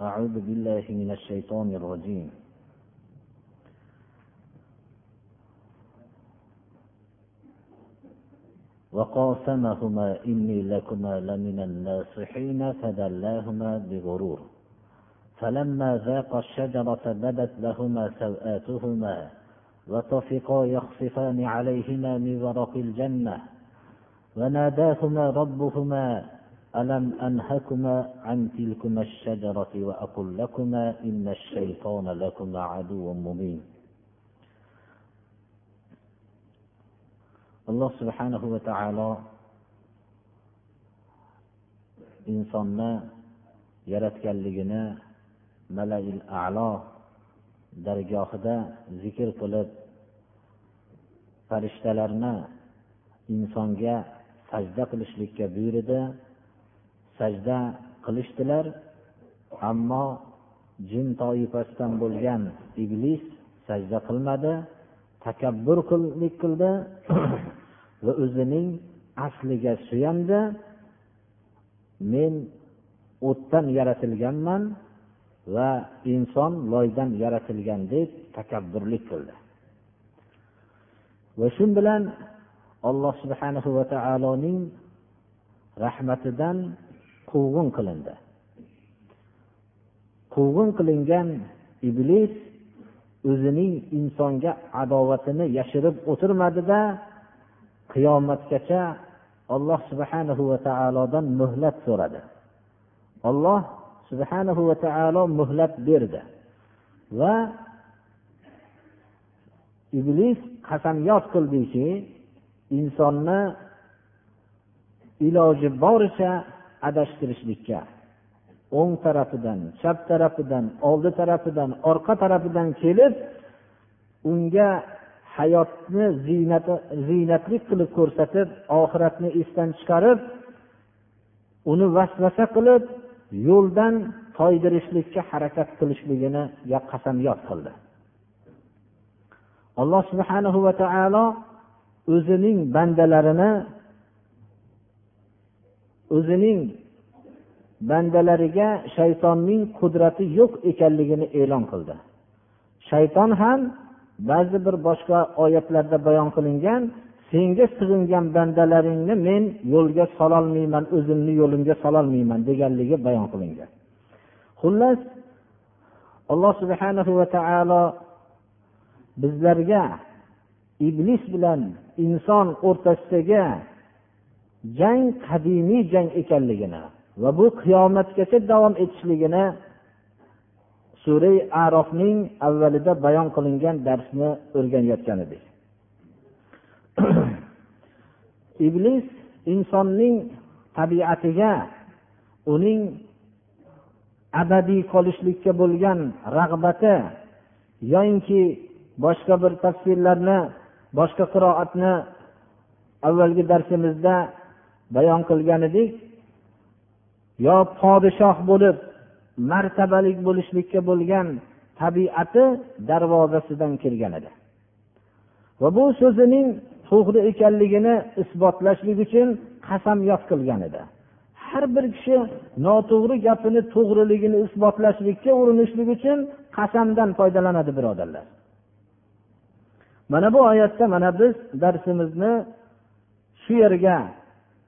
أعوذ بالله من الشيطان الرجيم. وقاسمهما إني لكما لمن الناصحين فدلاهما بغرور. فلما ذاقا الشجرة بدت لهما سوآتهما وطفقا يخصفان عليهما من ورق الجنة. وناداهما ربهما ألم أنهكما عن تلكما الشجرة وأقل لكما إن الشيطان لكما عدو مبين alloh subhanahu va taolo insonni yaratganligini malail alo dargohida zikr qilib farishtalarni insonga sajda qilishlikka buyurdi sajda qilishdilar ammo jin toifasidan bo'lgan iblis sajda qilmadi takabburlik qildi va o'zining asliga suyandi. Men o'tdan yaratilganman va inson loydan yaratilgan deb takabburlik qildi. Va shu bilan alloh subhanahu va taoloning rahmatidan quvg'in qilindi. Quvg'in qilingan iblis o'zining insonga adovatini yashirib o'tirmadida qiyomatgacha alloh subhanahu va taolodan muhlat so'radi. Alloh subhanahu va taolo muhlat berdi va iblis qasamyod qildiki insonni iloji boricha adashtirishlikka. O'ng tarafidan chap tarafidan oldi tarafidan orqa tarafidan kelib unga hayotni ziynati ziynatli qilib ko'rsatib oxiratni esdan chiqarib uni vasvasa qilib yo'ldan toydirishlikka harakat qilishligini qasamyod qildi. Alloh subhanahu va taolo o'zining bandalarini o'zining bandalariga shaytonning qudrati yo'q ekanligini e'lon qildi. Shayton ham ba'zi bir boshqa oyatlarda bayon qilingan senga sig'ingan bandalaringni men yo'lga sololmayman o'zimni yo'limga sololmayman deganligi bayon qilingan. Xullas alloh subhanahu va taolo bizlarga iblis bilan inson o'rtasidagi jang qadimiy jang ekanligini va bu qiyomatgacha davom etishligini surai arofning avvalida bayon qilingan darsni o'rganayotgan edik. Iblis insonning tabiatiga uning abadiy qolishlikka bo'lgan rag'bati yoyinki boshqa bir tafsirlarni boshqa qiroatni avvalgi darsimizda bayon qilgan edik yo podshoh bo'lib martabalik bo'lishlikka bo'lgan tabiati darvozasidan kirgan edi. Va bu so'zining to'g'ri ekanligini isbotlashlik uchun qasamyod qilgan edi. Har bir kishi noto'g'ri gapini to'g'riligini isbotlashlikka urinishlik uchun qasamdan foydalanadi birodarlar. Mana bu oyatda mana biz darsimizni shu yerga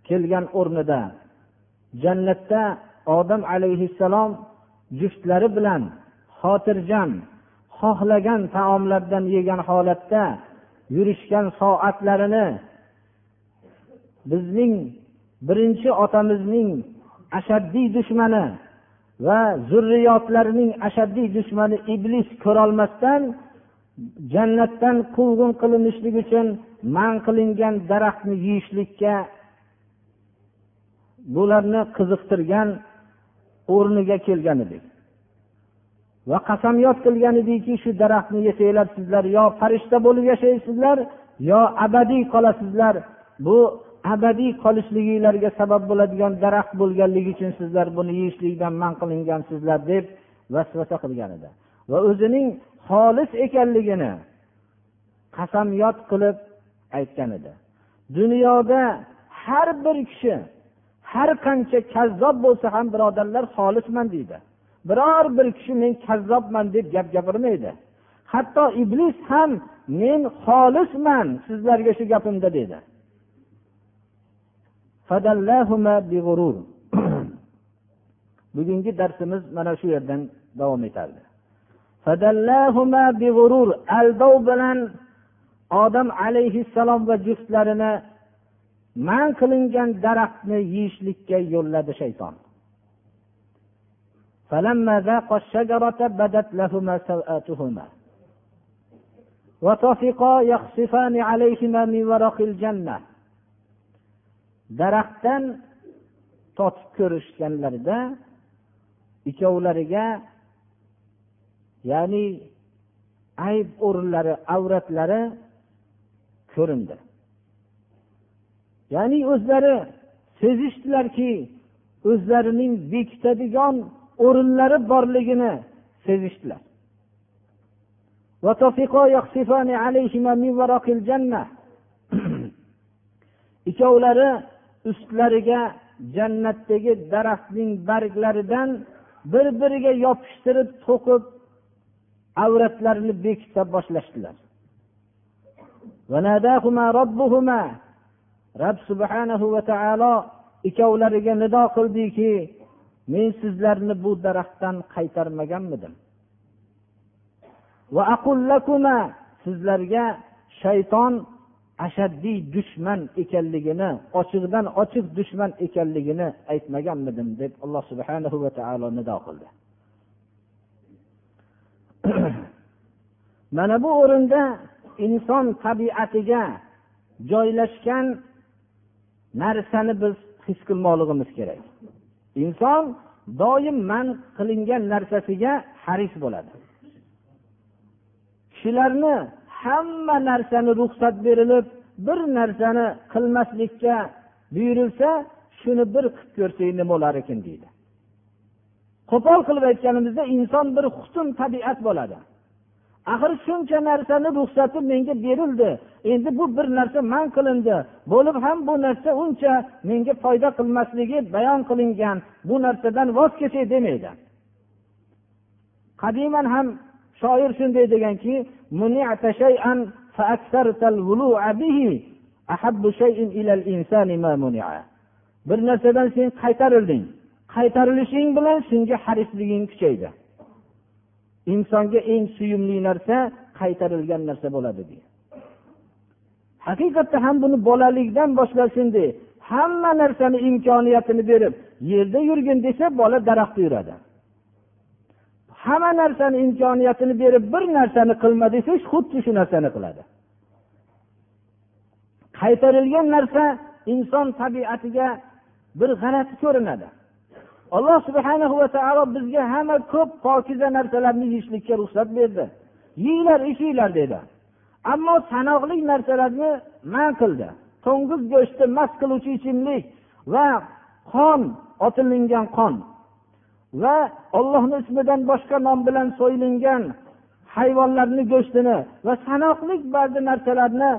kelgan o'rnida jannatda odam alayhissalom juftlari bilan xotirjam xohlagan taomlardan yegan holatda yurishgan soatlarini bizning birinchi otamizning ashaddiy dushmani va zurriyotlarining ashaddiy dushmani iblis ko'rolmasdan jannatdan quvg'in qilinishlik uchun man qilingan daraxtni yeyishlikka bularni qiziqtirgan o'rniga kelgan edik. Va qasamyod qilgan ediki shu daraxtni yesanglar sizlar yo farishta bo'lib yashaysizlar yo abadiy qolasizlar. Bu abadiy qolishliginglarga sabab bo'ladigan daraxt bo'lganligi uchun sizlar buni yeyishlikdan man qilingansizlar deb vasvasa qilgan edi. Va o'zining xolis ekanligini qasamyod qilib aytgan edi. Dunyoda har bir kishi har qancha kazzob bo'lsa ham birodarlar xolisman deydi. Biror bir kishi men kazzobman deb gap gapirmaydi. Hatto iblis ham men xolisman sizlarga shu gapimda dedi bugungi darsimiz mana shu yerdan davom etardi. Aldov bilan odam alayhissalom va juftlarini man qilingan daraxtni yeyishlikka yo'lladi shayton. Daraxtdan totib ko'rishganlarida ikkovlariga ya'ni ayb o'rinlari avratlari ko'rindi. Ya'ni o'zlari sezishdilarki o'zlarining bekitadigan o'rinlari borligini sezishdilar. Ikkovlari ustlariga jannatdagi daraxtning barglaridan bir biriga yopishtirib to'qib avratlarini bekita boshlashdilar. Rob subhanahu va taolo ikkovlariga nido qildiki men sizlarni bu daraxtdan qaytarmaganmidim. Sizlarga shayton ashaddiy dushman ekanligini ochiqdan ochiq dushman ekanligini aytmaganmidim deb alloh subhanahu va taolo nido qildi. Mana bu o'rinda inson tabiatiga joylashgan narsani biz his qilmoqligimiz kerak. Inson doim man qilingan narsasiga haris bo'ladi. Kishilarni hamma narsani ruxsat berilib bir narsani qilmaslikka buyurilsa shuni bir qilib ko'rsang nima bo'lar ekan deydi. Qo'pol qilib aytganimizda inson bir husn tabiat bo'ladi. Axir shuncha narsani ruxsati menga berildi. Endi bu bir narsa man qilindi. Bo'lib ham bu narsa uncha menga foyda qilmasligi bayon qilingan bu narsadan voz kechay demaydi. Qadiman ham shoir shunday deganki bir narsadan sen qaytarilding. Qaytarilishing bilan shunga harisliging kuchaydi. Insonga eng suyumli narsa qaytarilgan narsa bo'ladi deydi haqiqatda ham buni bolalikdan boshlashindi hamma narsani imkoniyatini berib yerda yurgin desa bola daraxtda yuradi. Hamma narsani imkoniyatini berib bir narsani qilma desa xuddi shu narsani qiladi. Qaytarilgan narsa inson tabiatiga bir g'alati ko'rinadi. Alloh subhana va taolo bizga hamma ko'p pokiza narsalarni yeyishlikka ruxsat berdi. Yeyglar ichinglar dedi. Ammo sanoqli narsalarni man qildi. To'ng'iz go'shti mast qiluvchi ichimlik va qon otilingan qon va ollohni ismidan boshqa nom bilan so'yilgan hayvonlarni go'shtini va sanoqli ba'zi narsalarni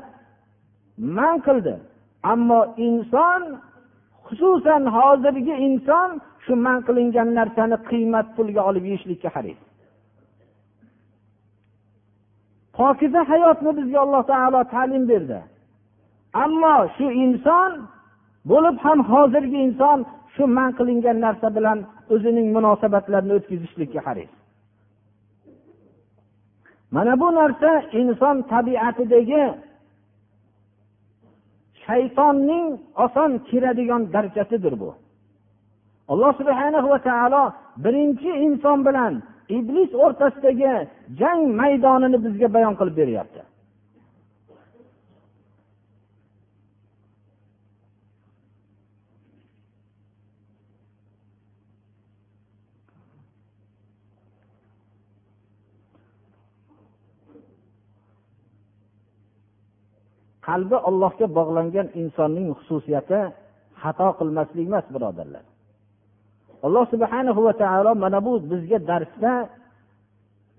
man qildi. Ammo inson xususan hozirgi inson shu man qilingan narsani qiymat pulga olib yeyishlikka haris. Pokiza hayotni bizga alloh taolo ta'lim berdi. Ammo shu inson bo'lib ham hozirgi inson shu man qilingan narsa bilan o'zining munosabatlarini o'tkazishlikka haris. Mana bu narsa inson tabiatidagi shaytonning oson kiradigan darajasidir bu. alloh subhana va taolo birinchi inson bilan iblis o'rtasidagi jang maydonini bizga bayon qilib beryapti. Qalbi ollohga bog'langan insonning xususiyati xato qilmaslik emas birodarlar. Alloh subhana va taolo mana bu bizga darsda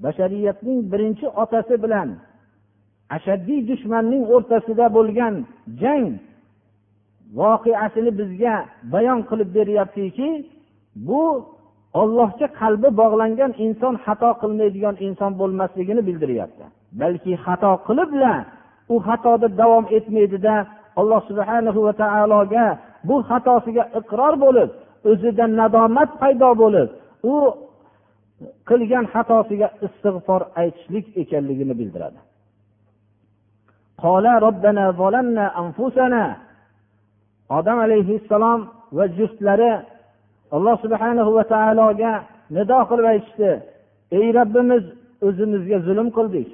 bashariyatning birinchi otasi bilan ashaddiy dushmanning o'rtasida bo'lgan jang voqeasini bizga bayon qilib beryaptiki bu ollohga qalbi bog'langan inson xato qilmaydigan inson bo'lmasligini bildiryapti balki xato qilibla u xatoda davom etmaydida alloh subhanahu va taologa bu xatosiga iqror bo'lib o'zida nadomat paydo bo'lib u qilgan xatosiga istig'for aytishlik ekanligini bildiradi. Odam alayhissalom va juftlari alloh subhana va taologa nido qilib aytishdi. Ey robbimiz o'zimizga zulm qildik.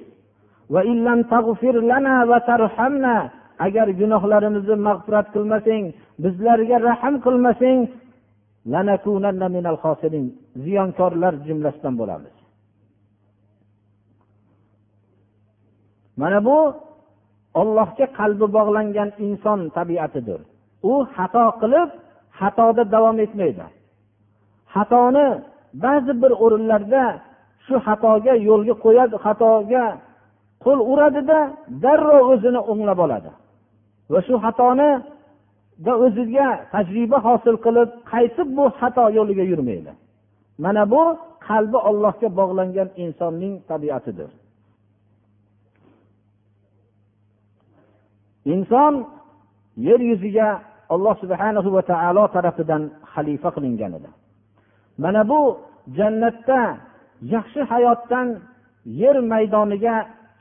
Agar gunohlarimizni mag'firat qilmasang bizlarga rahm qilmasang ziyonkorlar jumlasidan bo'lamiz. Mana bu ollohga qalbi bog'langan inson tabiatidir. U xato qilib xatoda davom etmaydi. Xatoni ba'zi bir o'rinlarda shu xatoga yo'lga qo'yadi xatoga qo'l uradida darrov o'zini o'nglab oladi. Va shu xatoni o'ziga tajriba hosil qilib qaytib bu xato yo'liga yurmaydi? Mana bu qalbi ollohga bog'langan insonning tabiatidir. Inson yer yuziga alloh subhana va taolo tarafidan xalifa qilingan edi. Mana bu jannatda yaxshi hayotdan yer maydoniga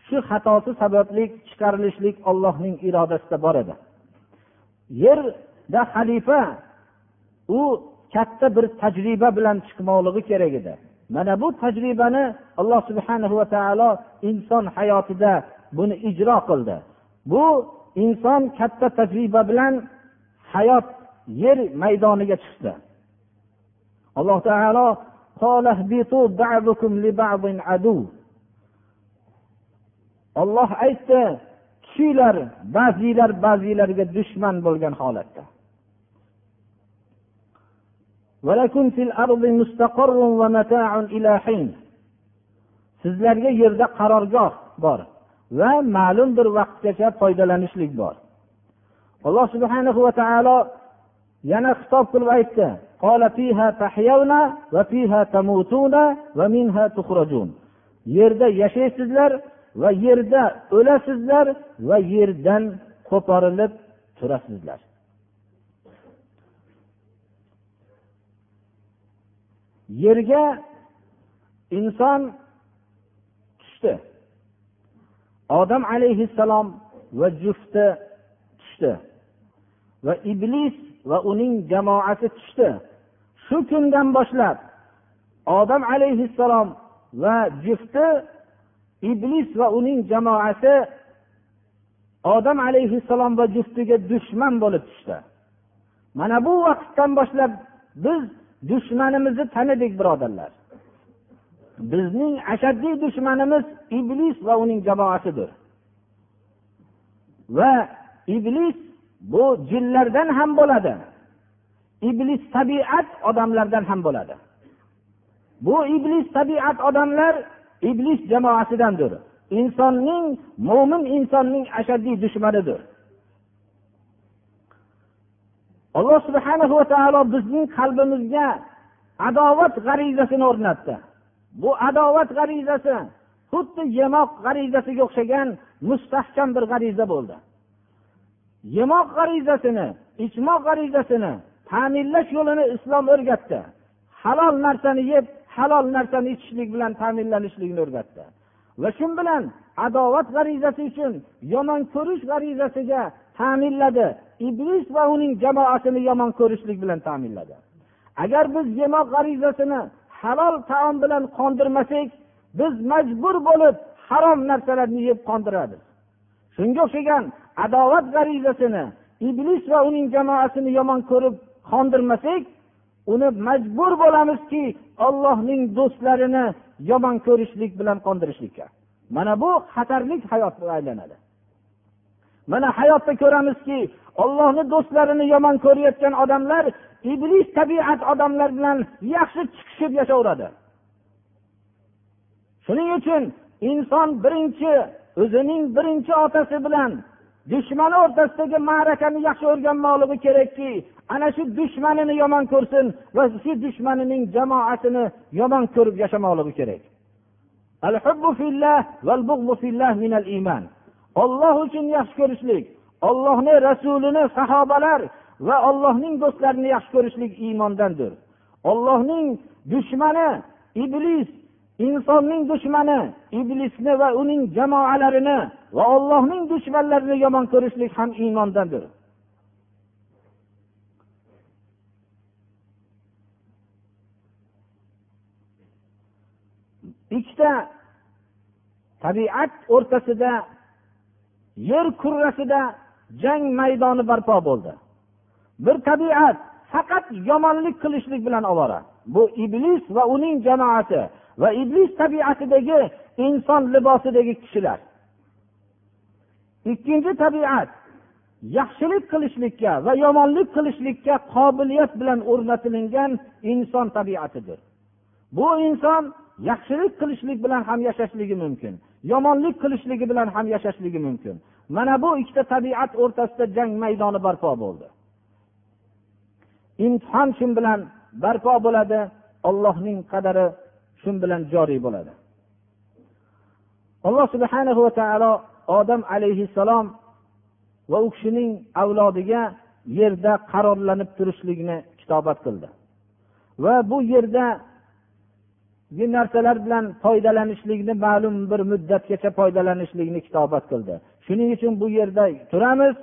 shu xatosi sababli chiqarilishlik ollohning irodasida bor edi. Yerda xalifa u katta bir tajriba bilan chiqmoqligi kerak edi. Mana bu tajribani alloh subhana va taolo inson hayotida buni ijro qildi. Bu inson katta tajriba bilan hayot yer maydoniga chiqdi. Alloh taolo olloh aytdi tushinglar ba'zilar ba'zilarga dushman bo'lgan holatda. Sizlarga yerda qarorgoh bor va ma'lum bir vaqtgacha foydalanishlik bor. Alloh subhana va taolo yana xitob qilib aytdi. Yerda yashaysizlar va yerda o'lasizlar va yerdan qo'porilib turasizlar. Yerga inson tushdi. Odam alayhissalom va jufti tushdi. Va iblis va uning jamoasi tushdi. Shu kundan boshlab odam alayhissalom va jufti iblis va uning jamoasi odam alayhissalom va juftiga dushman bo'lib tushdi. Mana bu vaqtdan boshlab biz dushmanimizni tanidik birodarlar. Bizning ashaddiy dushmanimiz iblis va uning jamoasidir. Va iblis bu jinlardan ham bo'ladi. Iblis tabiat odamlardan ham bo'ladi. Bu iblis tabiat odamlar iblis jamoasidandir. Insonning mo'min insonning ashaddiy dushmanidir. Alloh subhana va taolo bizning qalbimizga adovat g'arizasini o'rnatdi. Bu adovat g'arizasi xuddi yemoq g'arizasiga o'xshagan mustahkam bir g'ariza bo'ldi. Yemoq g'arizasini ichmoq g'arizasini ta'minlash yo'lini islom o'rgatdi. Halol narsani yeb halol narsani ichishlik bilan ta'minlanishlikni o'rgatdi. Va shu bilan adovat g'arizasi uchun yomon ko'rish g'arizasiga ta'minladi. Iblis va uning jamoasini yomon ko'rishlik bilan ta'minladi. Agar biz yemoq g'arizasini halol taom bilan qondirmasak biz majbur bo'lib harom narsalarni yeb qondiradi. Shunga o'xshagan adovat g'arizasini iblis va uning jamoasini yomon ko'rib qondirmasak uni majbur bo'lamizki ollohning do'stlarini yomon ko'rishlik bilan qondirishlikka. Mana bu xatarlik hayotga aylanadi. Mana hayotda ko'ramizki ollohni do'stlarini yomon ko'rayotgan odamlar iblis tabiat odamlar bilan yaxshi chiqishib yashayveradi shuning uchun inson birinchi o'zining birinchi otasi bilan dushmani o'rtasidagi ma'rakani yaxshi o'rganmoqligi kerakki ana shu dushmanini yomon ko'rsin va shu dushmanining jamoatini yomon ko'rib yashamoqligi kerak. Olloh uchun yaxshi ko'rishlik ollohni rasulini sahobalar va ollohning do'stlarini yaxshi ko'rishlik iymondandir. Ollohning dushmani iblis insonning dushmani iblisni va uning jamoalarini va ollohning dushmanlarini yomon ko'rishlik ham iymondandir. Ikkita tabiat o'rtasida yer kurrasida jang maydoni barpo bo'ldi. Bir tabiat faqat yomonlik qilishlik bilan ovora. Bu iblis va uning jamoati va iblis tabiatidagi inson libosidagi kishilar. Ikkinchi tabiat yaxshilik qilishlikka va yomonlik qilishlikka qobiliyat bilan o'rnatilingan inson tabiatidir. Bu inson yaxshilik qilishlik bilan ham yashashligi mumkin. Yomonlik qilishligi bilan ham yashashligi mumkin. Mana bu ikkita tabiat o'rtasida jang maydoni barpo bo'ldi. Imtihon shu bilan barpo bo'ladi ollohning qadari shu bilan joriy bo'ladi. Alloh subhana va taolo odam alayhissalom va u kishining avlodiga yerda qarorlanib turishlikni kitobat qildi. Va bu yerda narsalar bilan foydalanishlikni ma'lum bir muddatgacha foydalanishlikni kitobat qildi. Shuning uchun bu yerda turamiz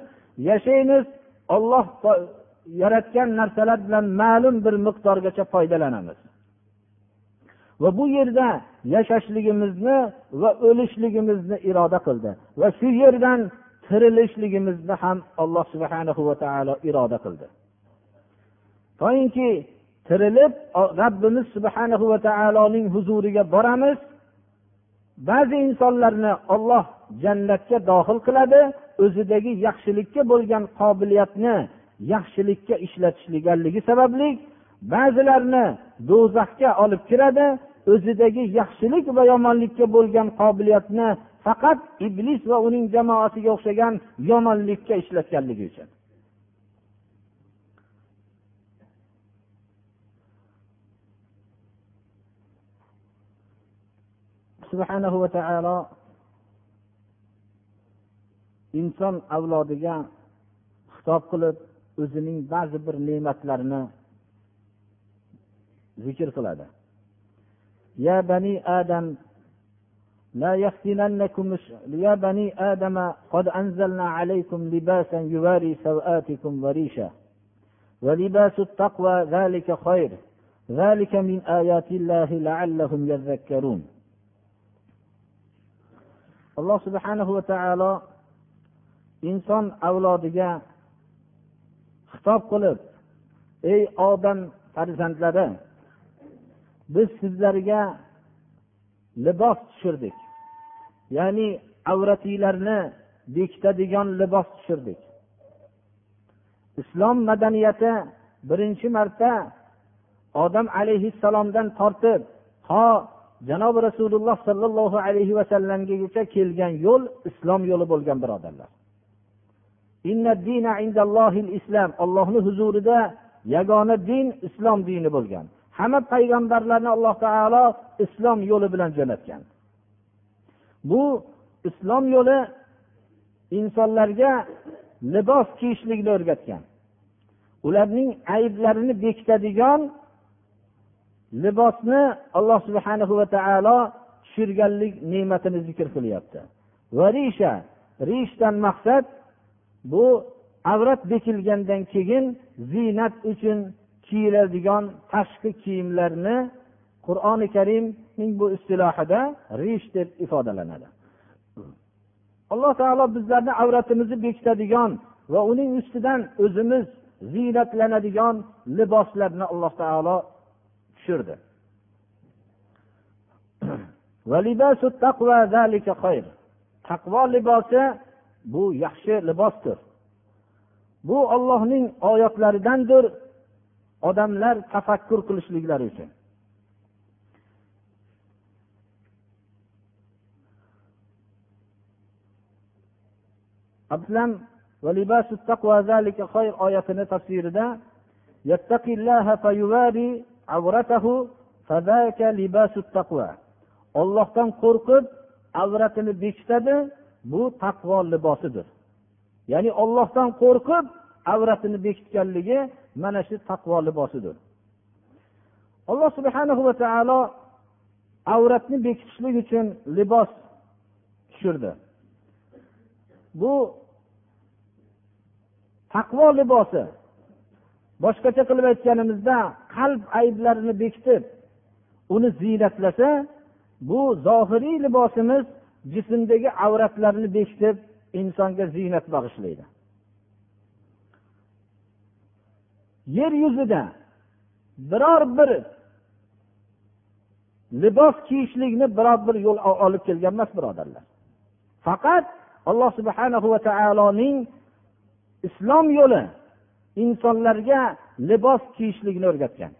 yashaymiz. Olloh yaratgan narsalar bilan ma'lum bir miqdorgacha foydalanamiz. Va bu yerda yashashligimizni va o'lishligimizni iroda qildi. Va shu yerdan tirilishligimizni ham alloh subhanahu va taolo iroda qildi. Toinki tirilib robbimiz subhana va taoloning huzuriga boramiz. Ba'zi insonlarni olloh jannatga dohil qiladi o'zidagi yaxshilikka bo'lgan qobiliyatni yaxshilikka ishlatishliganligi sababli ba'zilarni do'zaxga olib kiradi o'zidagi yaxshilik va yomonlikka bo'lgan qobiliyatni faqat iblis va uning jamoasiga o'xshagan yomonlikka ishlatganligi uchun. Subhanahu va taolo inson avlodiga xitob qilib o'zining ba'zi bir ne'matlarini zikr qiladi. يا بني آدم لا يفتننكم يا بني آدم قد أنزلنا عليكم لباسا يواري سوآتكم وريشا ولباس التقوى ذلك خير ذلك من آيات الله لعلهم يذكرون alloh subhanahu va taolo inson avlodiga xitob qilib ey odam farzandlari biz sizlarga libos tushirdik. Ya'ni avratinglarni bekitadigan libos tushirdik. Islom madaniyati birinchi marta odam alayhissalomdan tortib ho janobi rasululloh sollallohu alayhi vasallamgacha kelgan yo'l islom yo'li bo'lgan birodarlar. Islom ollohni huzurida yagona din islom dini bo'lgan. Hamma payg'ambarlarni alloh taolo islom yo'li bilan jo'natgan. Bu islom yo'li insonlarga libos kiyishlikni o'rgatgan. Ularning ayblarini bekitadigan libosni alloh subhana va taolo tushirganlik ne'matini zikr qilyapti. Va risha rishdan maqsad bu avrat bekilgandan keyin ziynat uchun kiyiladigan tashqi kiyimlarni qur'oni karimning bu istilohida rish deb ifodalanadi. Alloh taolo bizlarni avratimizni bekitadigan va uning ustidan o'zimiz ziynatlanadigan liboslarni alloh taolo tushirdi. Taqvo libosi bu yaxshi libosdir. Bu ollohning oyatlaridandir odamlar tafakkur qilishliklari uchun. Ablam oyatini tafsirida ollohdan qo'rqib avratini bekitadi bu taqvo libosidir. Ya'ni ollohdan qo'rqib avratini bekitganligi mana shu taqvo libosidir. Alloh subhana va taolo avratni bekitishlik uchun libos tushirdi. Bu taqvo libosi boshqacha qilib aytganimizda qalb ayblarini bekitib uni ziynatlasa bu zohiriy libosimiz jismdagi avratlarni bekitib insonga ziynat bag'ishlaydi. Yer yuzida biror bir libos kiyishlikni biror bir yo'l olib kelgan emas birodarlar. Faqat alloh subhanahu va taoloning islom yo'li insonlarga libos kiyishlikni o'rgatgan.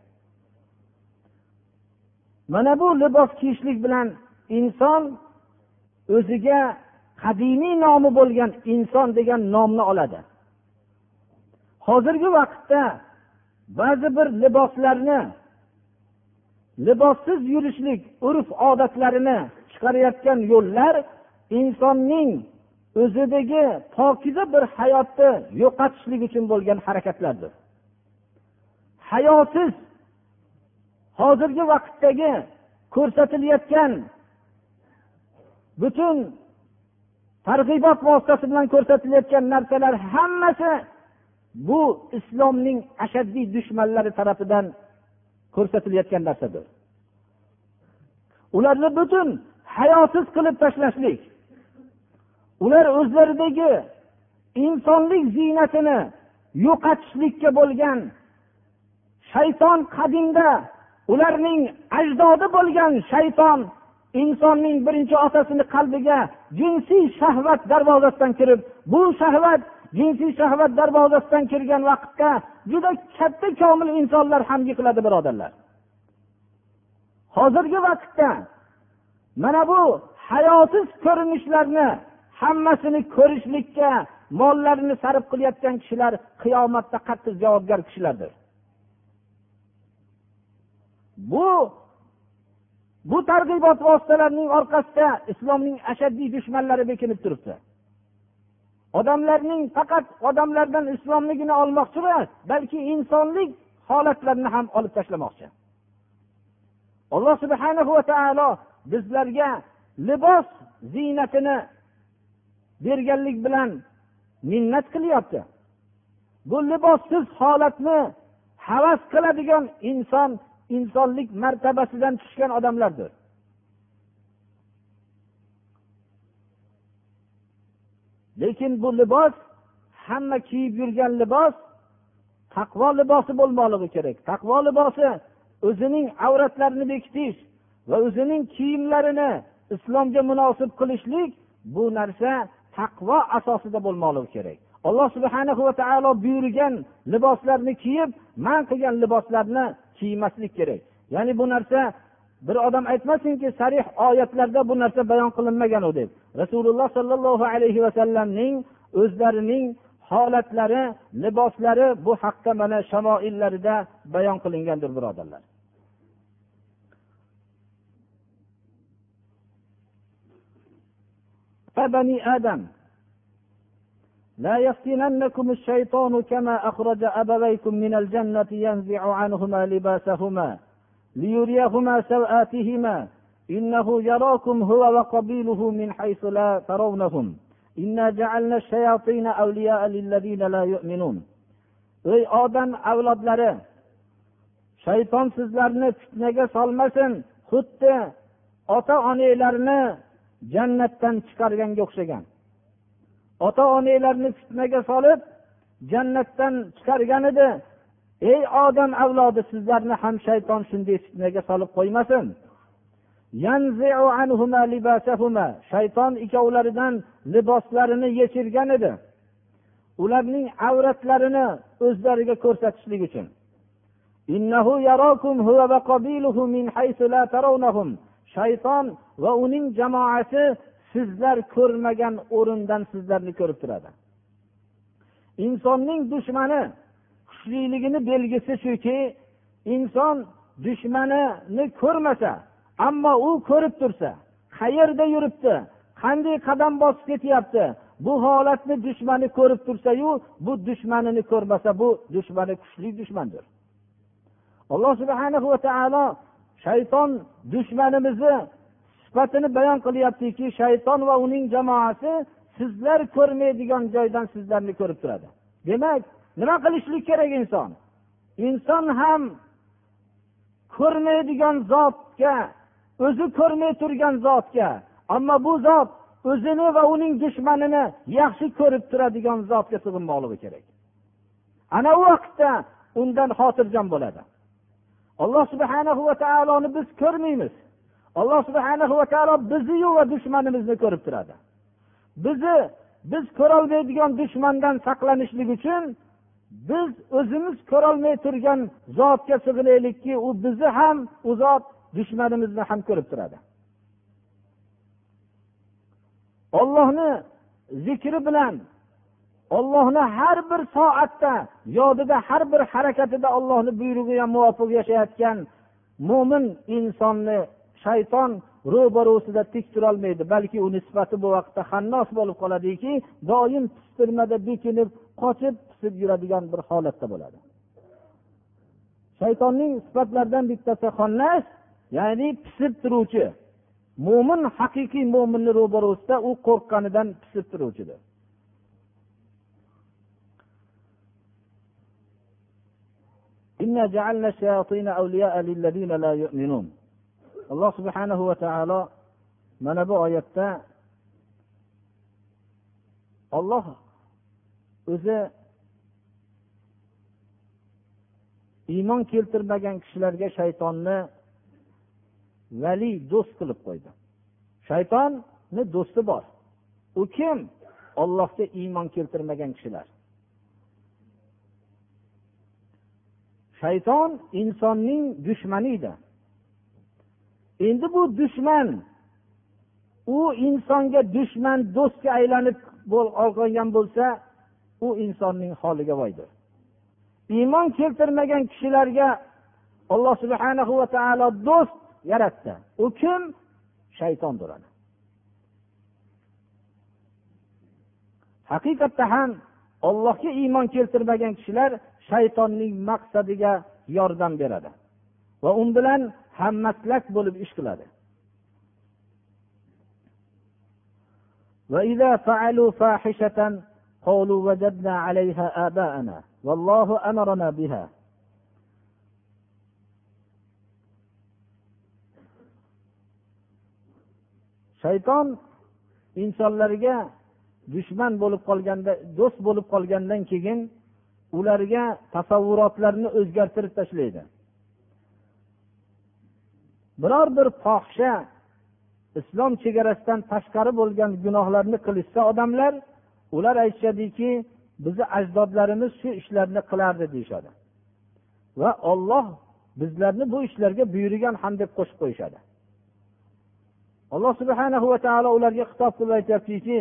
Mana bu libos kiyishlik bilan inson o'ziga qadimiy nomi bo'lgan inson degan nomni oladi. Hozirgi vaqtda ba'zi bir liboslarni libossiz yurishlik urf odatlarini chiqarayotgan yo'llar insonning o'zidagi pokiza bir hayotni yo'qotishlik uchun bo'lgan harakatlardir. Hayosiz hozirgi vaqtdagi ko'rsatilayotgan butun targ'ibot vositasi bilan ko'rsatilayotgan narsalar hammasi bu islomning ashaddiy dushmanlari tarafidan ko'rsatilayotgan narsadir. Ularni butun hayosiz qilib tashlashlik ular o'zlaridagi insonlik ziynatini yo'qotishlikka bo'lgan shayton qadimda ularning ajdodi bo'lgan shayton insonning birinchi otasini qalbiga jinsiy shahvat darvozasidan kirib bu shahvat jinsiy shahvat darvozasidan kirgan vaqtda juda katta komil insonlar ham yiqiladi birodarlar. Hozirgi vaqtda mana bu hayosiz ko'rinishlarni hammasini ko'rishlikka mollarini sarf qilayotgan kishilar qiyomatda qattiq javobgar kishilardir. Bu bu targ'ibot vositalarining orqasida islomning ashaddiy dushmanlari bekinib turibdi. Odamlarning faqat odamlardan islomligini olmoqchi emas balki insonlik holatlarini ham olib tashlamoqchi. Alloh subhana va taolo bizlarga libos ziynatini berganlik bilan minnat qilyapti. Bu libossiz holatni havas qiladigan inson insonlik martabasidan tushgan odamlardir. Lekin bu libos hamma kiyib yurgan libos taqvo libosi bo'lmoqligi kerak. Taqvo libosi o'zining avratlarini bekitish va o'zining kiyimlarini islomga munosib qilishlik bu narsa taqvo asosida bo'lmoqligi kerak. Alloh subhana va taolo buyurgan liboslarni kiyib man qilgan liboslarni kiymaslik kerak. Ya'ni bu narsa bir odam aytmasinki sarih oyatlarda bu narsa bayon qilinmagan deb. Rasululloh sollallohu alayhi vasallamning o'zlarining holatlari liboslari bu haqda mana shamoillarida bayon qilingandir birodarlar. بني آدم لا يفتننكم الشيطان كما أخرج أبويكم من الجنة ينزع عنهما لباسهما ليريهما سوآتهما إنه يراكم هو وقبيله من حيث لا ترونهم إنا جعلنا الشياطين أولياء للذين لا يؤمنون ey odam avlodlari shayton sizlarni fitnaga solmasin xuddi ota onanglarni jannatdan chiqarganga o'xshagan. Ota onanglarni fitnaga solib jannatdan chiqargan edi. Ey odam avlodi sizlarni ham shayton shunday fitnaga solib qo'ymasin. Shayton ikkovlaridan liboslarini yechirgan edi. Ularning avratlarini o'zlariga ko'rsatishlik uchun. Shayton va uning jamoasi sizlar ko'rmagan o'rindan sizlarni ko'rib turadi. Insonning dushmani kuchliligini belgisi shuki inson dushmanini ko'rmasa ammo u ko'rib tursa qayerda yuribdi qanday qadam bosib ketyapti bu holatni dushmani ko'rib tursayu bu dushmanini ko'rmasa bu dushmani kuchli dushmandir. Alloh subhana va taolo shayton dushmanimizni sifatini bayon qilyaptiki shayton va uning jamoasi sizlar ko'rmaydigan joydan sizlarni ko'rib turadi. Demak nima qilishlik kerak inson? Inson ham ko'rmaydigan zotga o'zi ko'rmay turgan zotga ammo bu zot o'zini va uning dushmanini yaxshi ko'rib turadigan zotga sig'inmoqligi kerak. Ana u vaqtda undan xotirjam bo'ladi. Alloh subhana va taoloni biz ko'rmaymiz. Alloh subhana va taolo biziyu va dushmanimizni ko'rib turadi. Bizni biz ko'rolmaydigan dushmandan saqlanishlik uchun biz o'zimiz ko'rolmay turgan zotga sig'inaylikki u bizni ham u zot dushmanimizni ham ko'rib turadi. Ollohni zikri bilan ollohni har bir soatda yodida har bir harakatida ollohni buyrug'iga muvofiq yashayotgan mo'min insonni shayton ro'barusida tik turolmaydi. Balki uni sifati bu vaqtda hannos bo'lib qoladiki doim pistirmada bekinib qochib pisib yuradigan bir holatda bo'ladi. Shaytonning sifatlaridan bittasi xonnas ya'ni pisib turuvchi. Mo'min haqiqiy mo'minni ro'barusida u qo'rqqanidan pisib turuvchidir. Alloh subhanahu va taolo mana bu oyatda olloh o'zi iymon keltirmagan kishilarga shaytonni vali do'st qilib qo'ydi. Shaytonni do'sti bor. U kim? Ollohga iymon keltirmagan kishilar. Shayton insonning dushmani edi endi bu dushman u insonga dushman do'stga aylanib olgan bo'lsa u insonning holiga voydir. Iymon keltirmagan kishilarga alloh subhana va taolo do'st yaratdi. U kim? Shaytondir haqiqatda ham ollohga iymon keltirmagan kishilar shaytonning maqsadiga yordam beradi va u bilan hammaslak bo'lib ish qiladi وإذا فعلوا فاحشة قالوا وجدنا عليها آباءنا والله أمرنا بها shayton insonlarga dushman bo'lib qolganda do'st bo'lib qolgandan keyin ularga tasavvurotlarni o'zgartirib tashlaydi. Biror bir fohisha islom chegarasidan tashqari bo'lgan gunohlarni qilishsa odamlar ular aytishadiki bizni ajdodlarimiz shu ishlarni qilardi deyishadi. Va olloh bizlarni bu ishlarga buyurgan ham deb qo'shib qo'yishadi. Alloh subhana va taolo ularga xitob qilib aytyaptiki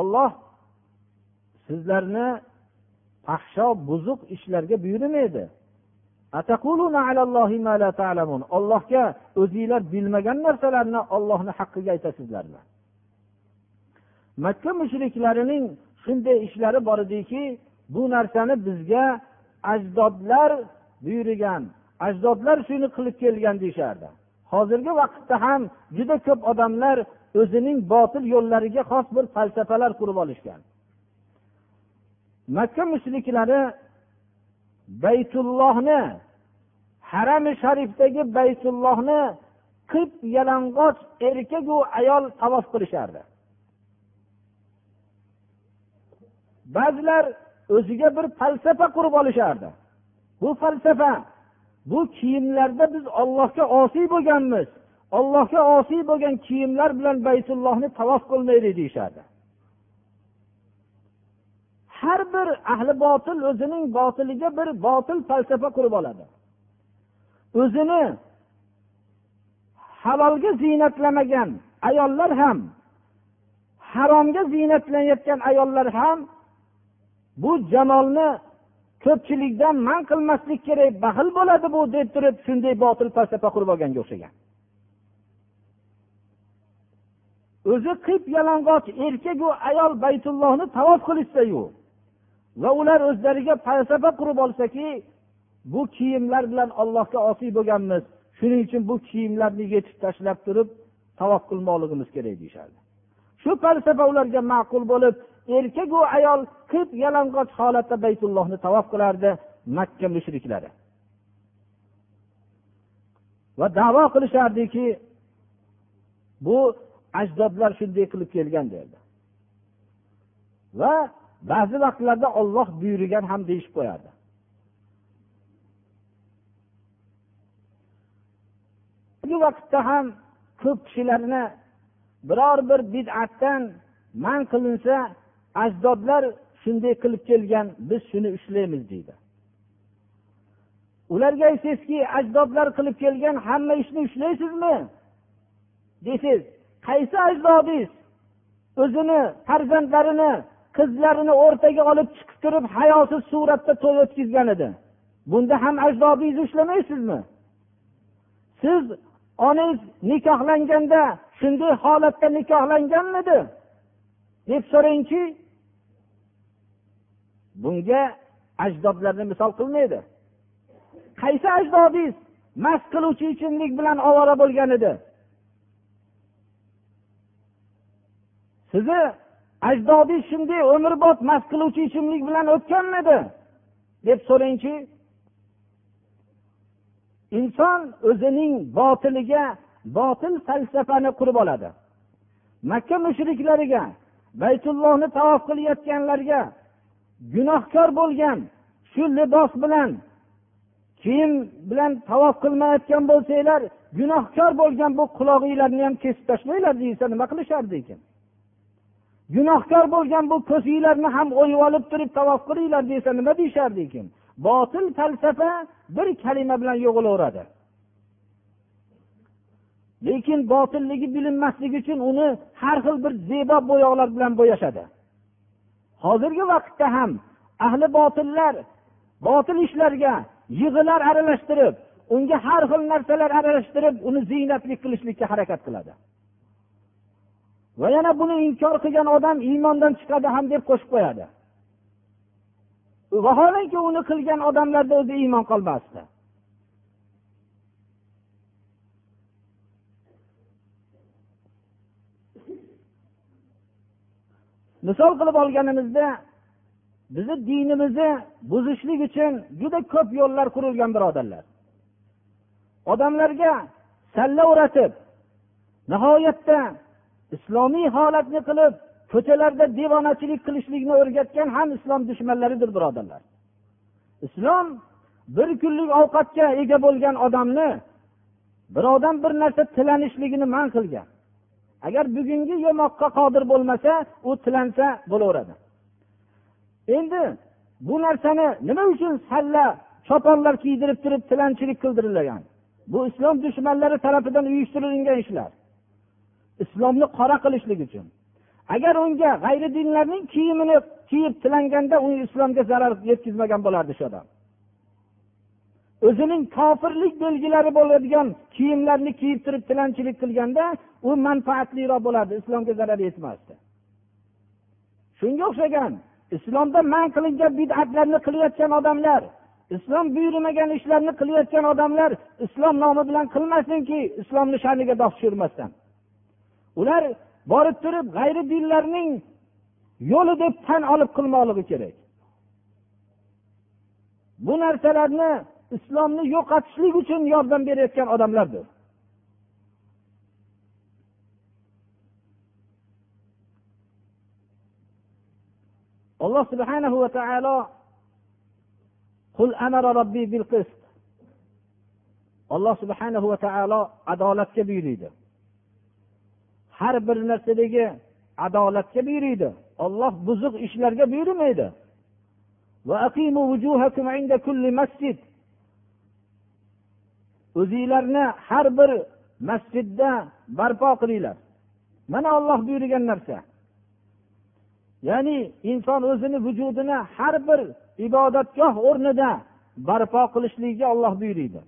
olloh sizlarni fahsho buzuq ishlarga buyurmaydi. Ollohga o'zinglar bilmagan narsalarni ollohni haqqiga aytasizlarmi? Makka mushriklarining shunday ishlari bor ediki bu narsani bizga ajdodlar buyurgan ajdodlar shuni qilib kelgan deyishardi. Hozirgi vaqtda ham juda ko'p odamlar o'zining botil yo'llariga xos bir falsafalar qurib olishgan. Makka mushriklari baytullohni harami sharifdagi baytullohni qip yalang'och erkaku ayol tavof qilishardi. Ba'zilar o'ziga bir falsafa qurib olishardi. Bu falsafa bu kiyimlarda biz ollohga osiy bo'lganmiz. Ollohga osiy bo'lgan kiyimlar bilan baytullohni tavof qilmaylik deyishardi. Har bir ahli botil o'zining botiliga bir botil falsafa qurib oladi. O'zini halolga ziynatlamagan ayollar ham haromga ziynatlanayotgan ayollar ham bu jamolni ko'pchilikdan man qilmaslik kerak baxil bo'ladi bu deb turib shunday botil falsafa qurib olganga o'xshagan. O'zi qip yalang'och erkaku ayol baytullohni tavof qilishsayu va ular o'zlariga falsafa qurib olsaki bu kiyimlar bilan allohga osiy bo'lganmiz. Shuning uchun bu kiyimlarni yechib tashlab turib tavof qilmoqligimiz kerak deyishardi. Shu falsafa ularga ma'qul bo'lib erkaku ayol qip yalang'och holatda baytullohni tavof qilardi makka mushriklari. Va davo qilishardiki bu ajdodlar shunday qilib kelgan derdi. Va ba'zi vaqtlarda olloh buyurgan ham deyishib qo'yardi bu vaqtda ham ko'p kishilarni biror bir bid'atdan man qilinsa ajdodlar shunday qilib kelgan biz shuni ushlaymiz deydi. Ularga aytsangizki ajdodlar qilib kelgan hamma ishni ushlaysizmi? Desangiz qaysi ajdodingiz? O'zini farzandlarini qizlarini o'rtaga olib chiqib turib hayosiz suratda to'y o'tkazgan edi. Bunda ham ajdobingizni ushlamaysizmi? Siz onangiz nikohlanganda shunday holatda nikohlanganmidi? Deb so'rangchi. Bunga ajdodlarni misol qilmaydi. Qaysi ajdodingiz mast qiluvchi ichimlik bilan ovora bo'lgan edi? Sizni ajdodingiz shunday umrbod mast qiluvchi ichimlik bilan o'tganmidi? deb so'rangchi inson o'zining botiliga botil falsafani qurib oladi. Makka mushriklariga baytullohni tavof qilayotganlarga gunohkor bo'lgan shu libos bilan kiyim bilan tavof qilmayotgan bo'lsanglar gunohkor bo'lgan bu qulog'inglarni ham kesib tashlanglar deysa nima qilishardi ekan? Gunohkor bo'lgan bu ko'zinglarni ham o'yib olib turib tavof qilinglar desa nima deyishardi ekan botil falsafa bir kalima bilan yo'qolaveradi lekin botilligi bilinmasligi uchun uni har xil bir zebo bo'yoqlar bilan bo'yashadi. Hozirgi vaqtda ham ahli botillar botil ishlarga yig'ilar aralashtirib unga har xil narsalar aralashtirib uni ziynatlik qilishlikka harakat qiladi. Va yana buni inkor qilgan odam iymondan chiqadi ham deb qo'shib qo'yadi. Vaholanki uni qilgan odamlarda o'zi iymon qolmasdi. Misol qilib olganimizda bizni dinimizni buzishlik uchun juda ko'p yo'llar qurilgan birodarlar. Odamlarga salla o'ratib nihoyatda islomiy holatni qilib ko'chalarda devonachilik qilishlikni o'rgatgan ham islom dushmanlaridir birodarlar. Islom bir kunlik ovqatga ega bo'lgan odamni birovdan bir narsa tilanishligini man qilgan. Agar bugungi yemoqqa qodir bo'lmasa u tilansa bo'laveradi. Endi bu narsani nima uchun salla choponlar kiydirib turib tilanchilik qildirilgan? Bu islom dushmanlari tarafidan uyushtirilgan ishlar. Islomni qora qilishlik uchun. Agar unga g'ayri dinlarning kiyimini kiyib tilanganda u islomga zarar yetkazmagan bo'lardi shu odam. O'zining kofirlik belgilari bo'ladigan kiyimlarni kiyib turib tilanchilik qilganda u manfaatliroq bo'lardi islomga zarar yetmasdi. Shunga o'xshagan islomda man qilingan bid'atlarni qilayotgan odamlar islom buyurmagan ishlarni qilayotgan odamlar islom nomi bilan qilmasinki islomni sha'niga dog' tushirmasdan. ular borib turib g'ayri dinlarning yo'li deb tan olib qilmoqligi kerak. Bu narsalarni islomni yo'qotishlik uchun yordam berayotgan odamlardir. Alloh subhanahu va taolo qul robbi bil qist. Alloh subhanahu va taolo adolatga buyuriydi. Har bir narsadagi adolatga buyuriydi. Olloh buzuq ishlarga buyurmaydi. O'zinglarni har bir masjidda barpo qilinglar. Mana olloh buyurgan narsa. Ya'ni inson o'zini vujudini har bir ibodatgoh o'rnida barpo qilishligiga olloh buyuriydi.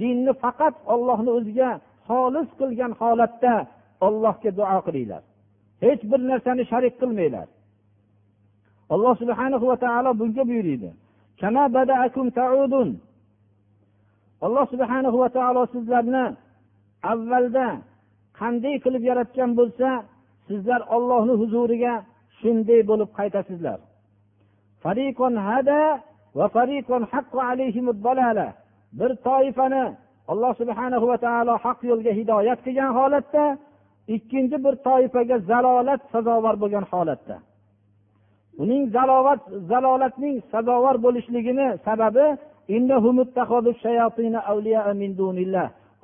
Dinni faqat ollohni o'ziga xolis qilgan holatda ollohga duo qilinglar. Hech bir narsani sharik qilmanglar. Alloh subhana va taolo bunga buyuriydi alloh subhana va taolo sizlarni avvalda qanday qilib yaratgan bo'lsa sizlar ollohni huzuriga shunday bo'lib qaytasizlar. Bir toifani alloh subhana va taolo haq yo'lga hidoyat qilgan holatda ikkinchi bir toifaga zalolat sazovor bo'lgan holatda. Uning zalovat zalolatning sazovor bo'lishligini sababi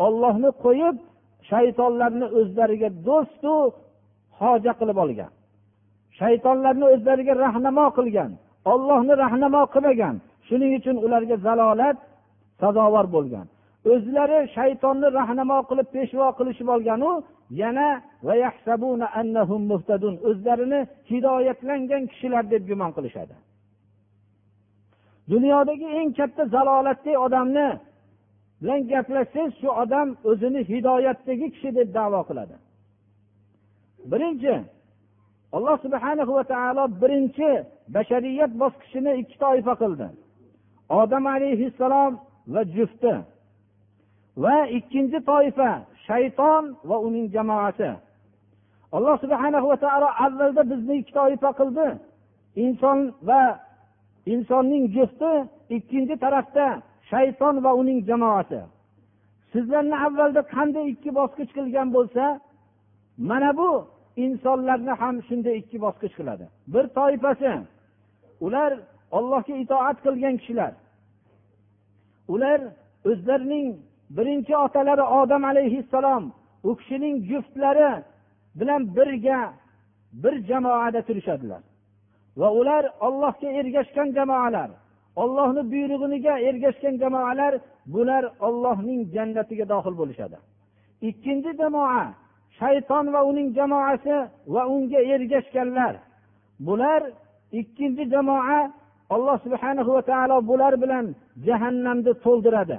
ollohni qo'yib shaytonlarni o'zlariga do'stu hoja qilib olgan. Shaytonlarni o'zlariga rahnamo qilgan. Ollohni rahnamo qilmagan. Shuning uchun ularga zalolat sazovor bo'lgan. O'zlari shaytonni rahnamo qilib peshvo qilishib olganu yana o'zlarini hidoyatlangan kishilar deb gumon qilishadi. Dunyodagi eng katta zalolatli odamni bilan gaplashsangiz shu odam o'zini hidoyatdagi kishi deb davo qiladi. Birinchi alloh subhana va taolo birinchi bashariyat bosqichini ikki toifa qildi. Odam alayhissalom va jufti va ikkinchi toifa shayton va uning jamoasi. Alloh subhana va taolo avvalda bizni ikki toifa qildi. Inson va insonning jufti ikkinchi tarafda shayton va uning jamoasi. Sizlarni avvalda qanday ikki bosqich qilgan bo'lsa mana bu insonlarni ham shunday ikki bosqich qiladi. Bir toifasi ular ollohga itoat qilgan kishilar. Ular o'zlarining birinchi otalari odam alayhissalom u kishining juftlari bilan birga bir jamoada turishadilar. Va ular ollohga ergashgan jamoalar ollohni buyrug'iga ergashgan jamoalar bular ollohning jannatiga dohil bo'lishadi. Ikkinchi jamoa shayton va uning jamoasi va unga ergashganlar. Bular ikkinchi jamoa alloh subhana va taolo bular bilan jahannamni to'ldiradi.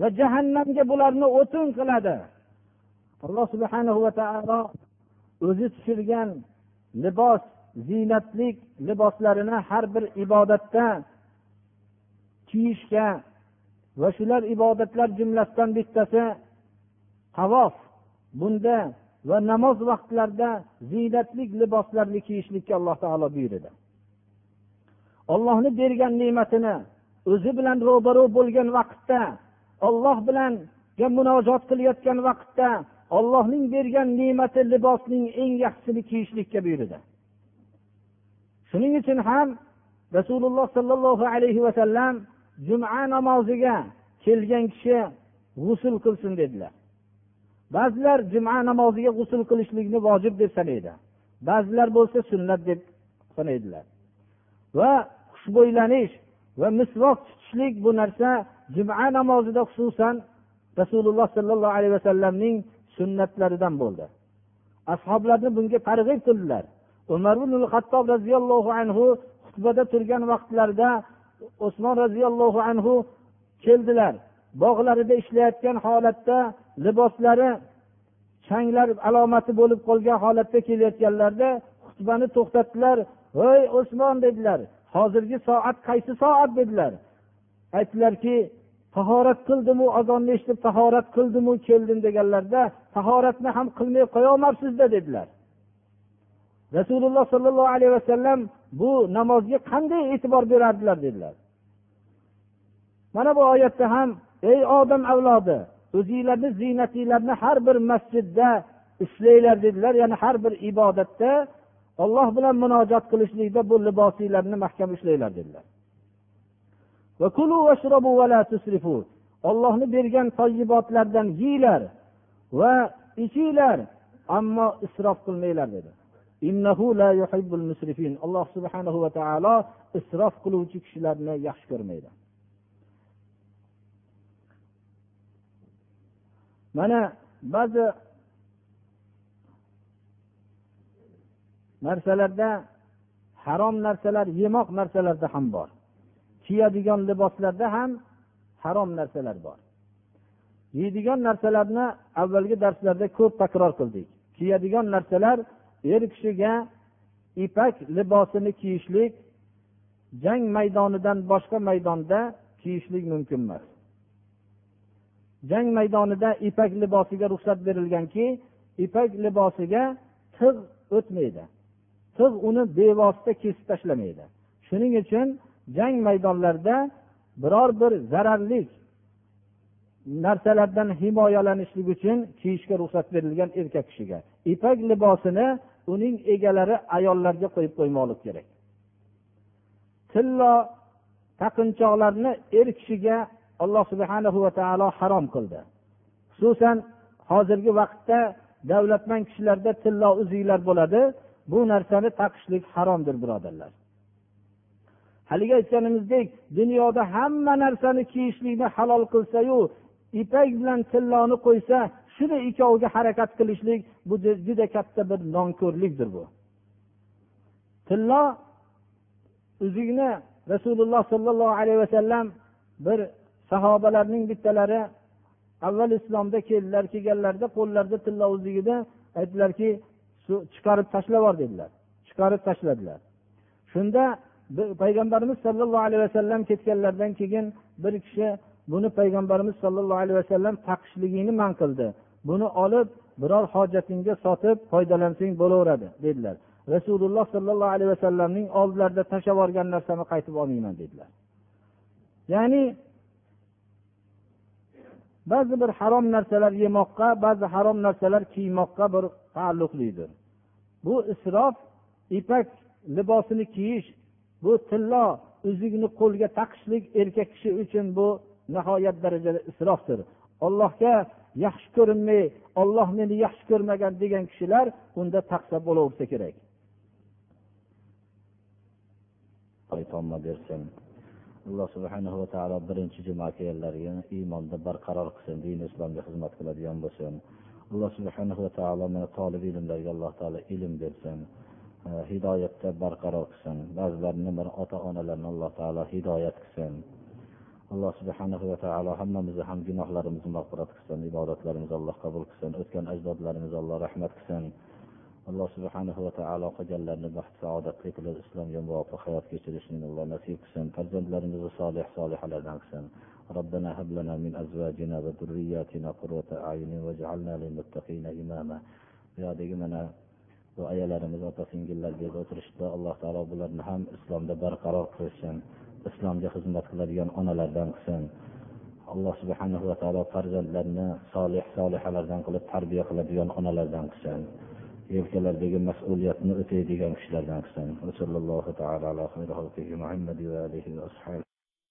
Va jahannamga bularni o'tin qiladi. Alloh subhana va taolo o'zi tushirgan libos ziynatlik liboslarini har bir ibodatda kiyishga va shular ibodatlar jumlasidan bittasi tavof bunda va namoz vaqtlarida ziynatli liboslarni kiyishlikka alloh taolo buyurdi ollohni bergan ne'matini o'zi bilan ro'baro bo'lgan vaqtda olloh bilanga munojot qilayotgan vaqtda ollohning bergan ne'mati libosning eng yaxshisini kiyishlikka buyurdi. Shuning uchun ham rasululloh sollallohu alayhi vasallam juma namoziga kelgan kishi g'usul qilsin dedilar. Ba'zilar juma namoziga g'usul qilishlikni vojib deb sanaydi. Ba'zilar bo'lsa sunnat deb sanaydilar. Va xushbo'ylanish va misvoq tutishlik bu narsa juma namozida xususan rasululloh sollallohu alayhi vasallamning sunnatlaridan bo'ldi. Ashoblarni bunga targ'ib qildilar. Umar ibn hattob roziyallohu anhu xutbada turgan vaqtlarida usmon roziyallohu anhu keldilar. Bog'larida ishlayotgan holatda liboslari changlar alomati bo'lib qolgan holatda kelayotganlarida xutbani to'xtatdilar. Voy usmon dedilar. Hozirgi soat qaysi soat? dedilar. Aytdilarki tahorat qildimu azonni eshitib tahorat qildimu keldim deganlarida tahoratni ham qilmay qo'yolmabsizda dedilar. Rasululloh sollallohu alayhi vasallam bu namozga qanday e'tibor berardilar dedilar. Mana bu oyatda ham ey odam avlodi o'zinglarni ziynatinglarni har bir masjidda ushlanglar dedilar. Ya'ni har bir ibodatda olloh bilan munojot qilishlikda bu libosinglarni mahkam ushlanglar dedilar. Ollohni bergan toyibotlardan yeyglar va ichinglar ammo isrof qilmanglar dedi. Alloh subhanahu va taolo isrof qiluvchi kishilarni yaxshi ko'rmaydi. Mana ba'zi narsalarda harom narsalar yemoq narsalarda ham bor. Kiyadigan liboslarda ham harom narsalar bor. Yeydigan narsalarni avvalgi darslarda ko'p takror qildik. Kiyadigan narsalar er kishiga ipak libosini kiyishlik jang maydonidan boshqa maydonda kiyishlik mumkin emas. Jang maydonida ipak libosiga ruxsat berilganki ipak libosiga tig' o'tmaydi. Tig' uni bevosita kesib tashlamaydi. Shuning uchun jang maydonlarida biror bir zararli narsalardan himoyalanishlik uchun kiyishga ruxsat berilgan erkak kishiga. Ipak libosini uning egalari ayollarga qo'yib qo'ymoqlik kerak. Tillo taqinchoqlarni er kishiga alloh subhana va taolo harom qildi. Xususan hozirgi vaqtda davlatmand kishilarda tillo uzuklar bo'ladi. Bu narsani taqishlik haromdir birodarlar. Haligi aytganimizdek dunyoda hamma narsani kiyishlikni halol qilsayu ipak bilan tilloni qo'ysa shuni ikkoviga harakat qilishlik bu juda katta bir nonko'rlikdir bu. Tillo uzukni rasululloh sollallohu alayhi vasallam bir sahobalarning bittalari avval islomda keldilar kelganlarida qo'llarida tillo uzuk edi aytdilarki chiqarib tashlab yubor dedilar. Chiqarib tashladilar shunda payg'ambarimiz sollallohu alayhi vasallam ketganlaridan keyin bir kishi buni payg'ambarimiz sollallohu alayhi vasallam taqishligingni man qildi. Buni olib biror hojatingga sotib foydalansang bo'laveradi dedilar. Rasululloh sollallohu alayhi vasallamning oldilarida tashlab yuborgan narsani qaytib olmayman dedilar. Ya'ni ba'zi bir harom narsalar yemoqqa ba'zi harom narsalar kiymoqqa bir taalluqlidir. Bu isrof ipak libosini kiyish bu tillo uzukni qo'lga taqishlik erkak kishi uchun bu nihoyat darajada isrofdir. Ollohga yaxshi ko'rinmay olloh meni yaxshi ko'rmagan degan kishilar unda taqsa bo'laversa kerak. Bersin. Alloh subhanahu va taolo birinchi juma kelganlarga iymonda barqaror qilsin din islomga xizmat qiladigan bo'lsin. Alloh subhanahu va taolo mana tolib ilmlarga alloh taolo ilm bersin. hidoyatda barqaror qilsin ba'zilarini bir ota onalarni alloh taolo hidoyat qilsin alloh subhanahu va taolo hammamizni ham gunohlarimizni mag'firat qilsin ibodatlarimizni alloh qabul qilsin o'tgan ajdodlarimizga alloh rahmat qilsin alloh subhanahu va taolo qilganlarni baxt saodatli qilib islomga muvofiq hayot kechirishni alloh nasib qilsin farzandlarimizni solih solihalardan qilsin ربنا هب لنا من ازواجنا وذرياتنا قرة اعين واجعلنا للمتقين اماما buyoqdagi mana bu ayalarimiz opa singillar bu yerda o'tirishibdi alloh taolo bularni ham islomda barqaror qilsin islomga xizmat qiladigan onalardan qilsin. Alloh subhanahu va taolo farzandlarni solih solihalardan qilib tarbiya qiladigan onalardan qilsin. Yelkalaridagi mas'uliyatni o'taydigan kishilardan qilsin.